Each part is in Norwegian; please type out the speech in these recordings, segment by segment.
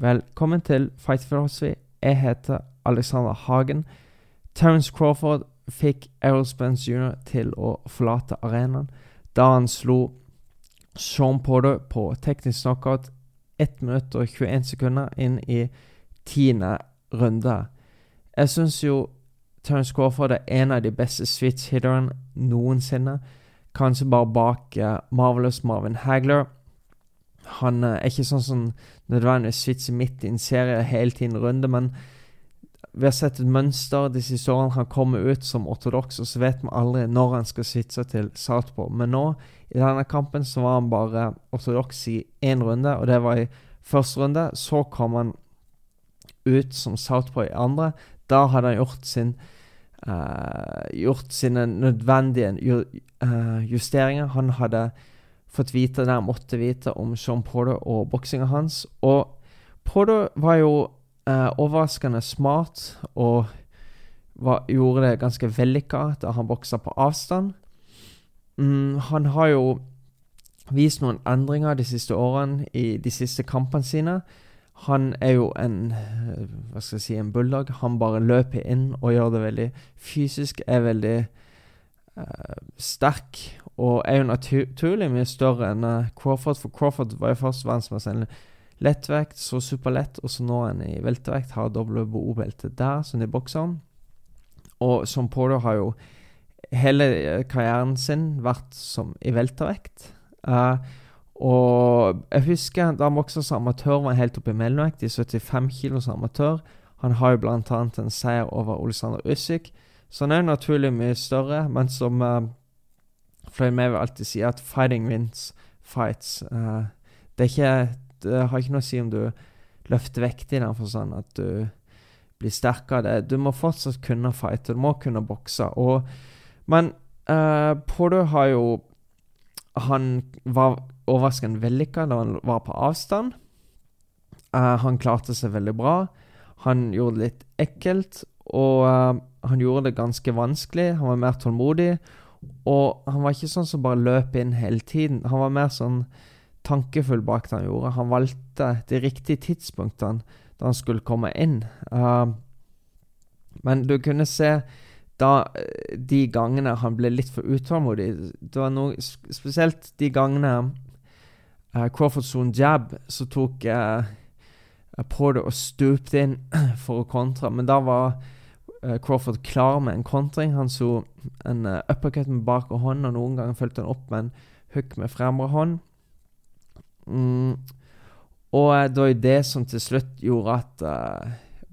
Velkommen til Fight Philosophy. Jeg heter Alexander Hagen. Terence Crawford fikk Errol Spence jr. til å forlate arenaen da han slo Sean Porter på teknisk knockout 1 minutt og 21 sekunder inn i tiende runde. Jeg syns jo Terence Crawford er en av de beste switch-hitterne noensinne. Kanskje bare bak uh, Marvelous Marvin Hagler. Han uh, er ikke sånn som nødvendigvis switcher midt i en serie hele tiden runde, men vi har sett et mønster de siste årene. Han kommer ut som ortodoks, og så vet vi aldri når han skal switche til Southpaw. Men nå, i denne kampen, så var han bare ortodoks i én runde, og det var i første runde. Så kom han ut som Southpaw i andre. Da hadde han gjort sin uh, gjort sine nødvendige uh, justeringer. Han hadde fått vite det han måtte vite om Sean Porter og boksinga hans. Og Porter var jo eh, overraskende smart og var, gjorde det ganske vellykka da han boksa på avstand. Mm, han har jo vist noen endringer de siste årene i de siste kampene sine. Han er jo en hva skal jeg si, en bulldog. Han bare løper inn og gjør det veldig fysisk. Er veldig uh, sterk og er jo naturlig mye større enn uh, Crawford. For Crawford var jo først verdensmester i lettvekt, så superlett, og så nå er han i veltevekt. Har WBO-belte der, som de bokser om. Og som Porter har jo hele karrieren sin vært som i veltervekt. Uh, og jeg husker da han boksa som amatør, var han helt oppe i mellomvekt, i 75 kilo som amatør. Han har jo annet en seier over Olesander Usyk, så han er jo naturlig mye større. Men som uh, Floyd vil alltid si, at 'fighting wins fights'. Uh, det, ikke, det har ikke noe å si om du løfter vekt i den forstand at du blir sterkere. Det. Du må fortsatt kunne fighte, du må kunne bokse. Og, men uh, Porter har jo Han var overraskende vellykka da han var på avstand. Uh, han klarte seg veldig bra. Han gjorde det litt ekkelt, og uh, han gjorde det ganske vanskelig. Han var mer tålmodig, og han var ikke sånn som bare løp inn hele tiden. Han var mer sånn tankefull bak det han gjorde. Han valgte de riktige tidspunktene da han skulle komme inn. Uh, men du kunne se da de gangene han ble litt for utålmodig Det var noe Spesielt de gangene uh, Crawford Zone jab, så tok uh, Porter og stupte inn for å kontre. Men da var Crawford klar med en kontring. Han så en uh, uppercut med bakre hånd, og noen ganger fulgte han opp med en hook med fremre hånd. Mm. Og uh, det var jo det som til slutt gjorde at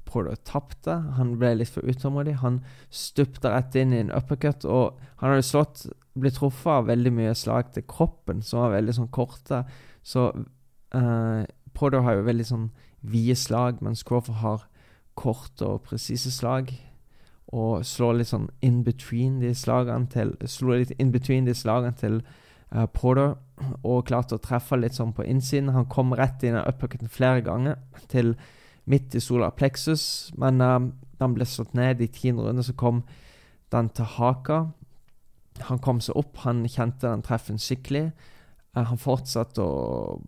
Porter tapte. Han ble litt for utålmodig. Han stupte rett inn i en uppercut, og han hadde slått ble truffet av veldig mye slag til kroppen, som var veldig sånn korte. Så uh, Porter har jo veldig sånn vide slag, mens Crawford har korte og presise slag. Og slå litt sånn in between de slagene til Slo litt in between de slagene til uh, Porter, og klarte å treffe litt sånn på innsiden. Han kom rett inn i uppercuten flere ganger, til midt i sola plexus, men uh, da han ble slått ned i tiende runde, så kom den til haka. Han kom seg opp, han kjente den treffen skikkelig. Uh, han fortsatte å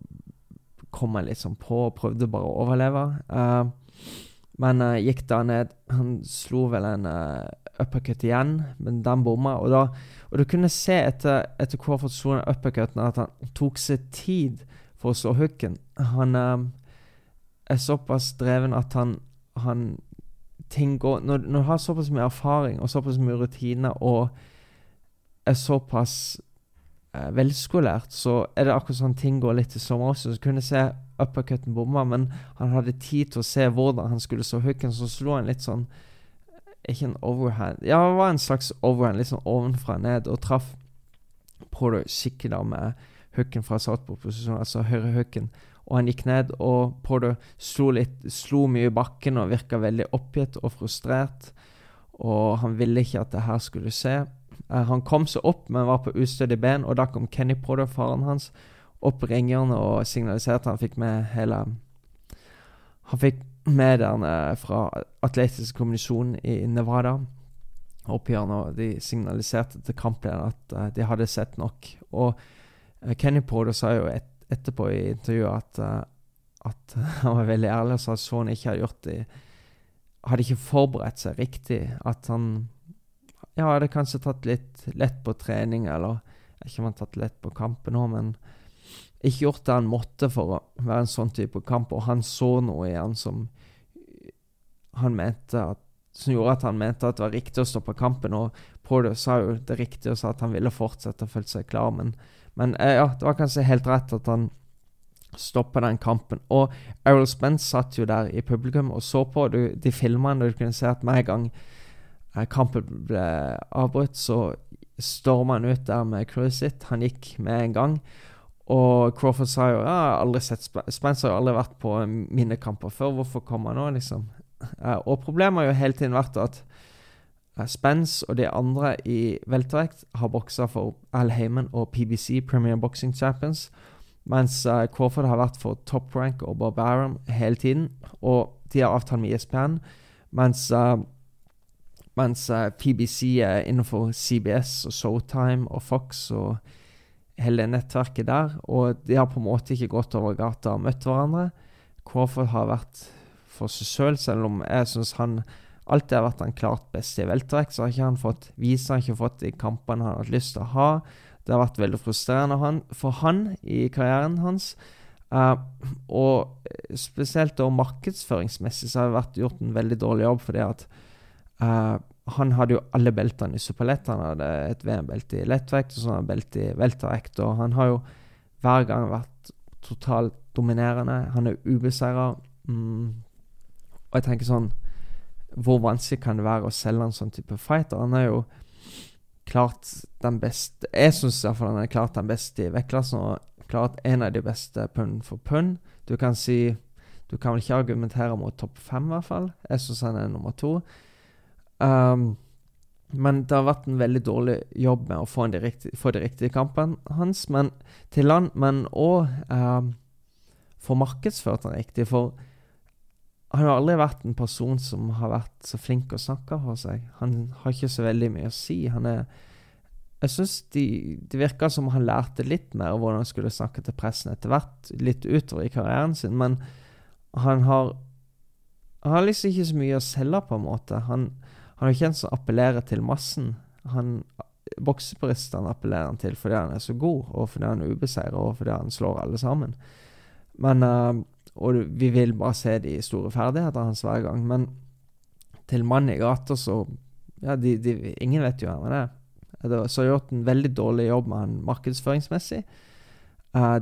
komme litt sånn på og prøvde bare å overleve. Uh, men uh, gikk da ned Han slo vel en uppercut igjen, men den bomma. Og, da, og du kunne se etter, etter han slo den uppercuten, at han tok seg tid for å slå hooken. Han er såpass dreven at han, han ting går når, når, du har såpass mye erfaring og såpass mye rutiner og er såpass uh, velskolert, så er det akkurat sånn ting går litt i sommer også. Så kunne jeg se uppercutten bomma, men han hadde tid til å se hvordan han skulle slå hooken, så slo han litt sånn Ikke en overhand Ja, det var en slags overhand, litt sånn ovenfra ned, og traff Porter skikkelig da med hooken fra southpaw-posisjon, altså høyre hooken. Og han gikk ned, og Porter slo, litt, slo mye i bakken og virka veldig oppgitt og frustrert. Og han ville ikke at det her skulle skje. Uh, han kom seg opp, men var på ustødig ben, og da kom Kenny Porter, faren hans, opp ringhjørnet og signaliserte han fikk med hele Han fikk med den uh, fra atletisk kommunisjon i Nevada opp og de signaliserte til kamplederen at uh, de hadde sett nok. Og Kenny Porter sa jo et, etterpå i intervjuet at at han var veldig ærlig og sa at Sean ikke hadde gjort det Hadde ikke forberedt seg riktig. At han ja, hadde kanskje tatt litt lett på trening, eller ikke om han tatt lett på kampen òg, men ikke gjort det han måtte for å være en sånn type kamp. Og han så noe i han som han mente at som gjorde at han mente at det var riktig å stoppe kampen. Og Porter sa jo det riktige og sa at han ville fortsette og følte seg klar. Men, men eh, ja, det var kanskje helt rett at han stoppa den kampen. Og Errol Spence satt jo der i publikum og så på du, de filmene, du kunne se at med en gang eh, kampen ble avbrutt, så storma han ut der med crewet sitt. Han gikk med en gang. Og Crawford sa jo jeg har aldri sett Sp Spence har aldri vært på mine kamper før. Hvorfor kommer han nå, liksom? Uh, og problemet har jo hele tiden vært at uh, Spence og de andre i weltervekt har boksa for Al Heyman og PBC, Premier Boxing Champions, mens uh, Crawford har vært for Top Rank og Bob Aram hele tiden. Og de har avtale med ESPN, mens, mens PBC er innenfor CBS og Showtime og Fox og hele nettverket der. Og de har på en måte ikke gått over gata og møtt hverandre. Crawford har vært for seg sjøl, selv, om jeg syns han alltid har vært den klart beste i veltrekk, Så har ikke han fått vise, han ikke fått de kampene han har hatt lyst til å ha. Det har vært veldig frustrerende han, for han i karrieren hans. Uh, og spesielt da markedsføringsmessig så har det vært gjort en veldig dårlig jobb, fordi at uh, han hadde jo alle beltene i superlett. Han hadde et VM-belte i lettvekt og så hadde han belte i weltervekt. Og han har jo hver gang vært totalt dominerende. Han er ubeseira. Mm, og jeg tenker sånn Hvor vanskelig kan det være å selge en sånn type fighter? Han er jo klart den beste Jeg syns iallfall han er klart den beste i vektklassen, og klart en av de beste pund for pund. Du kan si Du kan vel ikke argumentere mot topp fem, i hvert fall. Jeg syns han er nummer to. Um, men det har vært en veldig dårlig jobb med å få, de, riktige, få de riktige kampene hans men, til land, men òg um, få markedsført den riktig. For han har aldri vært en person som har vært så flink å snakke for seg. Han har ikke så veldig mye å si. Han er Jeg syns de, det virka som han lærte litt mer hvordan han skulle snakke til pressen etter hvert, litt utover i karrieren sin, men han har Han har liksom ikke så mye å selge, på en måte. Han, han er ikke en som appellerer til massen. Han Boksepuristene appellerer han til fordi han er så god, og fordi han er ubeseiret, og fordi han slår alle sammen. Men uh, og vi vil bare se de store ferdighetene hans hver gang. Men til mannen i gata, så Ja, de, de, ingen vet jo hvem han er. Så har gjort en veldig dårlig jobb med han markedsføringsmessig. Uh,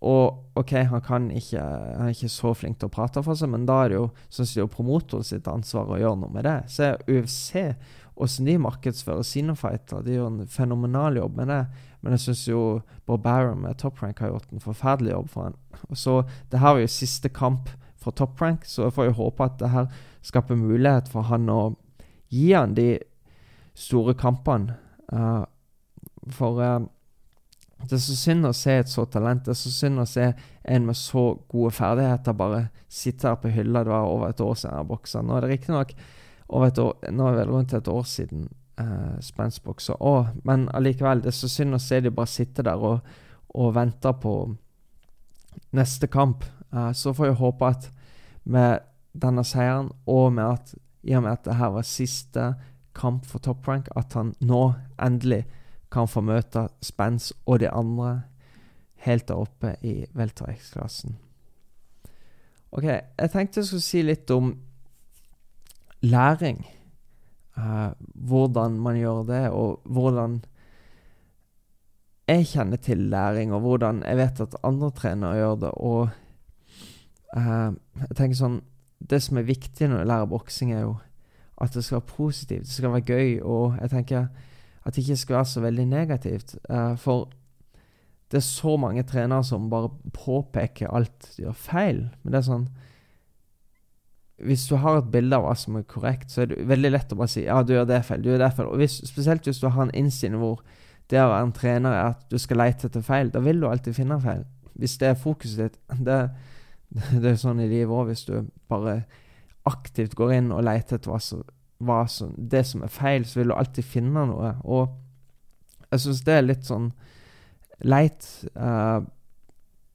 og OK, han, kan ikke, han er ikke så flink til å prate for seg, men da er det jo synes jeg, promotor sitt ansvar å gjøre noe med det. Så UFC, åssen de markedsfører sine fighter. De gjør en fenomenal jobb med det. Men jeg syns jo Bob Barron med Top Rank har gjort en forferdelig jobb for han. Og så, Det her er jo siste kamp for Top Rank, så jeg får jo håpe at det her skaper mulighet for han å gi han de store kampene. Uh, for uh, det er så synd å se et så talent. Det er så synd å se en med så gode ferdigheter bare sitte her på hylla. Det var over et år siden jeg boksa. Nå er det riktignok over nå er det rundt et år siden eh, Spence boksa. Men allikevel, det er så synd å se de bare sitte der og, og vente på neste kamp. Eh, så får jeg håpe at med denne seieren, og med at i og med at det her var siste kamp for top rank, at han nå endelig kan få møte Spence og de andre helt der oppe i weltervektsklassen. Ok, jeg tenkte jeg skulle si litt om læring. Uh, hvordan man gjør det, og hvordan jeg kjenner til læring, og hvordan jeg vet at andre trenere gjør det. Og uh, jeg tenker sånn Det som er viktig når du lærer boksing, er jo at det skal være positivt, det skal være gøy. Og jeg tenker at det ikke skal være så veldig negativt. Uh, for det er så mange trenere som bare påpeker alt de gjør feil. Men det er sånn Hvis du har et bilde av hva som er korrekt, så er det veldig lett å bare si ja, du gjør det feil, du gjør det feil. Og hvis, spesielt hvis du har en innstilling hvor det å være en trener er at du skal lete etter feil. Da vil du alltid finne feil. Hvis det er fokuset ditt Det, det er sånn i livet òg. Hvis du bare aktivt går inn og leter etter hva som, hva som, det som er feil, så vil du alltid finne noe. Og jeg syns det er litt sånn leit. Uh,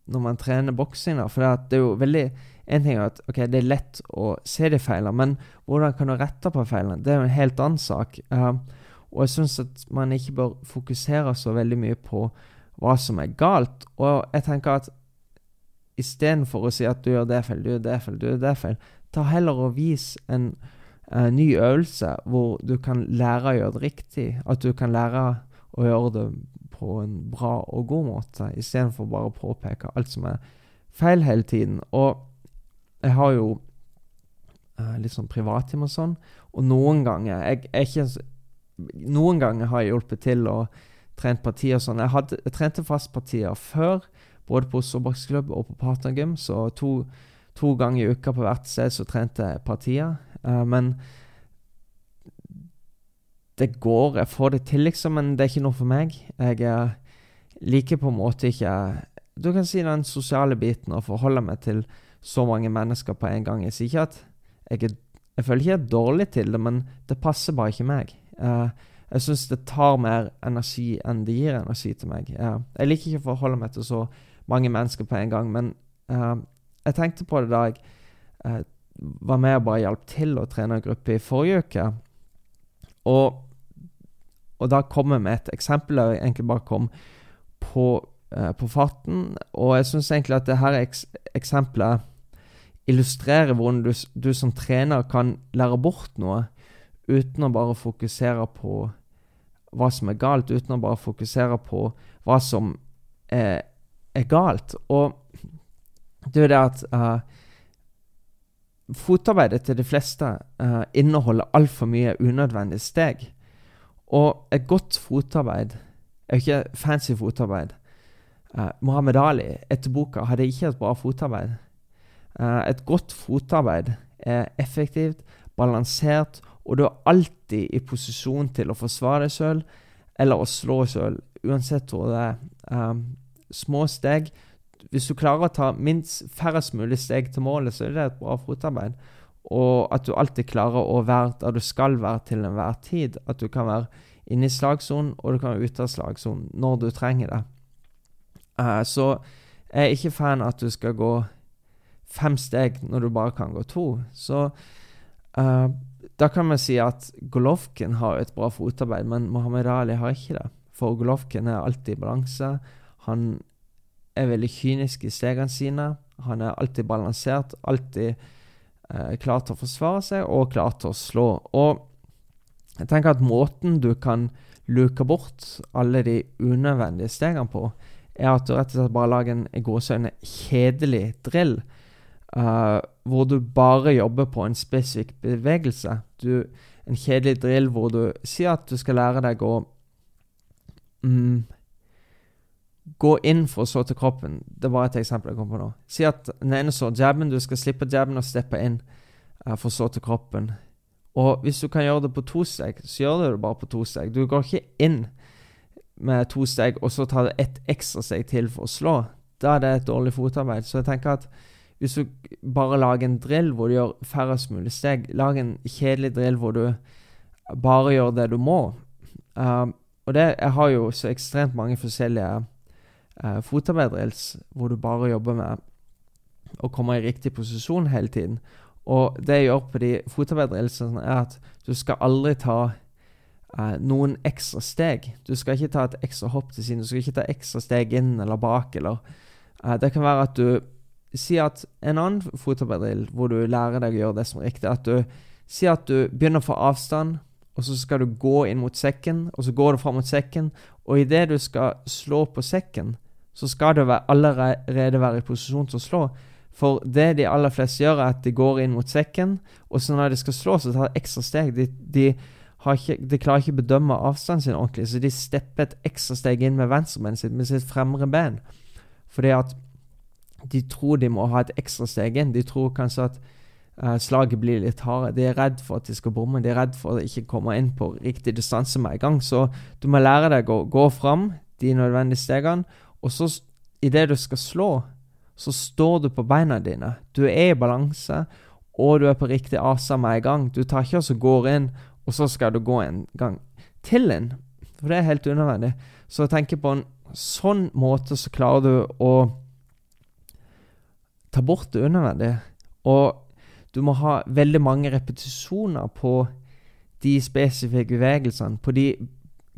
når man trener boksing. For det er jo veldig En ting er at ok, det er lett å se de feilene, men hvordan kan du rette på feilene? Det er jo en helt annen sak. Uh, og jeg syns at man ikke bør fokusere så veldig mye på hva som er galt. Og jeg tenker at istedenfor å si at du gjør det feil, du gjør det feil, du gjør det feil, ta heller og vis en uh, ny øvelse hvor du kan lære å gjøre det riktig. At du kan lære å gjøre det på en bra og god måte, istedenfor bare å påpeke alt som er feil hele tiden. Og jeg har jo uh, litt sånn privattime og sånn, og noen ganger jeg, jeg ikke, Noen ganger har jeg hjulpet til å trent partier og sånn. Jeg, hadde, jeg trente fastpartier før, både på Oslo og på Partnergym, så to, to, ganger i uka på hvert sted så trente jeg partier. Uh, men det går, jeg får det til, liksom, men det er ikke noe for meg. Jeg liker på en måte ikke Du kan si den sosiale biten og forholde meg til så mange mennesker på en gang. Jeg sier ikke at jeg, er, jeg føler ikke jeg er dårlig til det, men det passer bare ikke meg. Uh, jeg syns det tar mer energi enn det gir energi til meg. Jeg liker ikke å forholde meg til så mange mennesker på en gang, men uh, jeg tenkte på det da jeg var med og bare hjalp til å trene en gruppe i forrige uke. Og, og da kom jeg med et eksempel der jeg egentlig bare kom på, på farten. Og jeg syns egentlig at dette eks eksempelet illustrerer hvordan du, du, som trener kan lære bort noe uten å bare fokusere på hva som er galt, uten å bare fokusere på hva som er, er galt. Og det er jo det at uh, fotarbeidet til de fleste uh, inneholder altfor mye unødvendige steg. Og et godt fotarbeid er ikke fancy fotarbeid. Uh, Mohammed Ali etter boka hadde ikke et bra fotarbeid. Uh, et godt fotarbeid er effektivt, balansert, og du er alltid i posisjon til å forsvare deg sjøl eller å slå deg sjøl, uansett hvor det er. Um, små steg. Hvis du klarer å ta minst færrest mulig steg til målet, så er det et bra fotarbeid. Og at du alltid klarer å være der du skal være til enhver tid. At du kan være inne i slagsonen, og du kan være ute av slagsonen når du trenger det. Uh, så jeg er ikke fan at du skal gå fem steg når du bare kan gå to. Så uh, da kan vi si at Golovkin har et bra fotarbeid, men Mohammed Ali har ikke det. For Golovkin er alltid i balanse. Han er veldig kynisk i stegene sine. Han er alltid balansert, alltid eh, klar til å forsvare seg og klar til å slå. Og jeg tenker at måten du kan luke bort alle de unødvendige stegene på, er at du rett og slett bare lager en i gåseøyne kjedelig drill Uh, hvor du bare jobber på en spesifikk bevegelse. Du, en kjedelig drill hvor du sier at du skal lære deg å mm, Gå inn for å så til kroppen. Det var et eksempel jeg kom på nå. Si at den ene så jabben, du skal slippe jabben og steppe inn uh, for så til kroppen. Og hvis du kan gjøre det på to steg, så gjør du det bare på to steg. Du går ikke inn med to steg, og så tar du ett ekstra steg til for å slå. Da er det et dårlig fotarbeid. Så jeg tenker at hvis du bare lager en drill hvor du gjør færrest mulig steg, lag en kjedelig drill hvor du bare gjør det du må. Uh, og det, jeg har jo så ekstremt mange forskjellige uh, fotarbeiderdrills hvor du bare jobber med å komme i riktig posisjon hele tiden. Og det jeg gjør på de fotarbeiderdrillsene, er at du skal aldri ta eh, noen ekstra steg. Du skal ikke ta et ekstra hopp til siden, du skal ikke ta ekstra steg inn eller bak. eller eh, Det kan være at du sier at en annen fotarbeiderdrill hvor du lærer deg å gjøre det som er riktig at du sier at du begynner å få avstand, og så skal du gå inn mot sekken, og så går du fram mot sekken, og idet du skal slå på sekken, så skal du allerede være i posisjon til å slå. For det de aller fleste gjør, er at de går inn mot sekken, og så når de skal slå, så tar de ekstra steg. De, de, ikke, de klarer ikke å bedømme avstanden sin ordentlig, så de stepper et ekstra steg inn med venstrebenet sitt, med sitt fremre ben. Fordi at de tror de må ha et ekstra steg inn. De tror kanskje at uh, slaget blir litt hardere. De er redd for at de skal bomme. De er redd for å ikke komme inn på riktig distanse med en gang. Så du må lære deg å gå fram de nødvendige stegene, og så idet du skal slå, så står du på beina dine. Du er i balanse, og du er på riktig avstand med en gang. Du tar ikke og så går inn, og så skal du gå en gang til inn. For det er helt unødvendig. Så tenk på en sånn måte så klarer du å ta bort det unødvendige. Og du må ha veldig mange repetisjoner på de spesifikke bevegelsene, på de,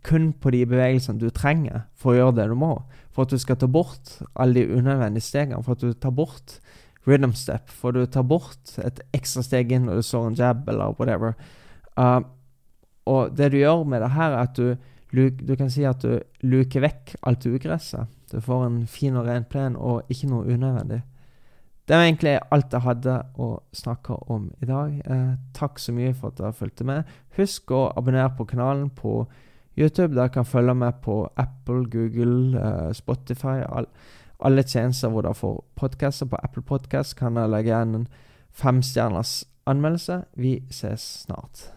kun på de bevegelsene du trenger for å gjøre det du må. For at du skal ta bort alle de unødvendige stegene. For at du tar bort rhythm step. For at du tar bort et ekstra steg inn når du står en jab eller whatever. Uh, og det du gjør med det her, er at du, du kan si at du luker vekk alt ugresset. Du får en fin og ren plen og ikke noe unødvendig. Det var egentlig alt jeg hadde å snakke om i dag. Eh, takk så mye for at dere fulgte med. Husk å abonnere på kanalen på YouTube. Dere kan følge med på Apple, Google, eh, Spotify. All, alle tjenester hvor dere får podkaster. På Apple Podcast kan dere legge igjen en femstjerners anmeldelse. Vi ses snart.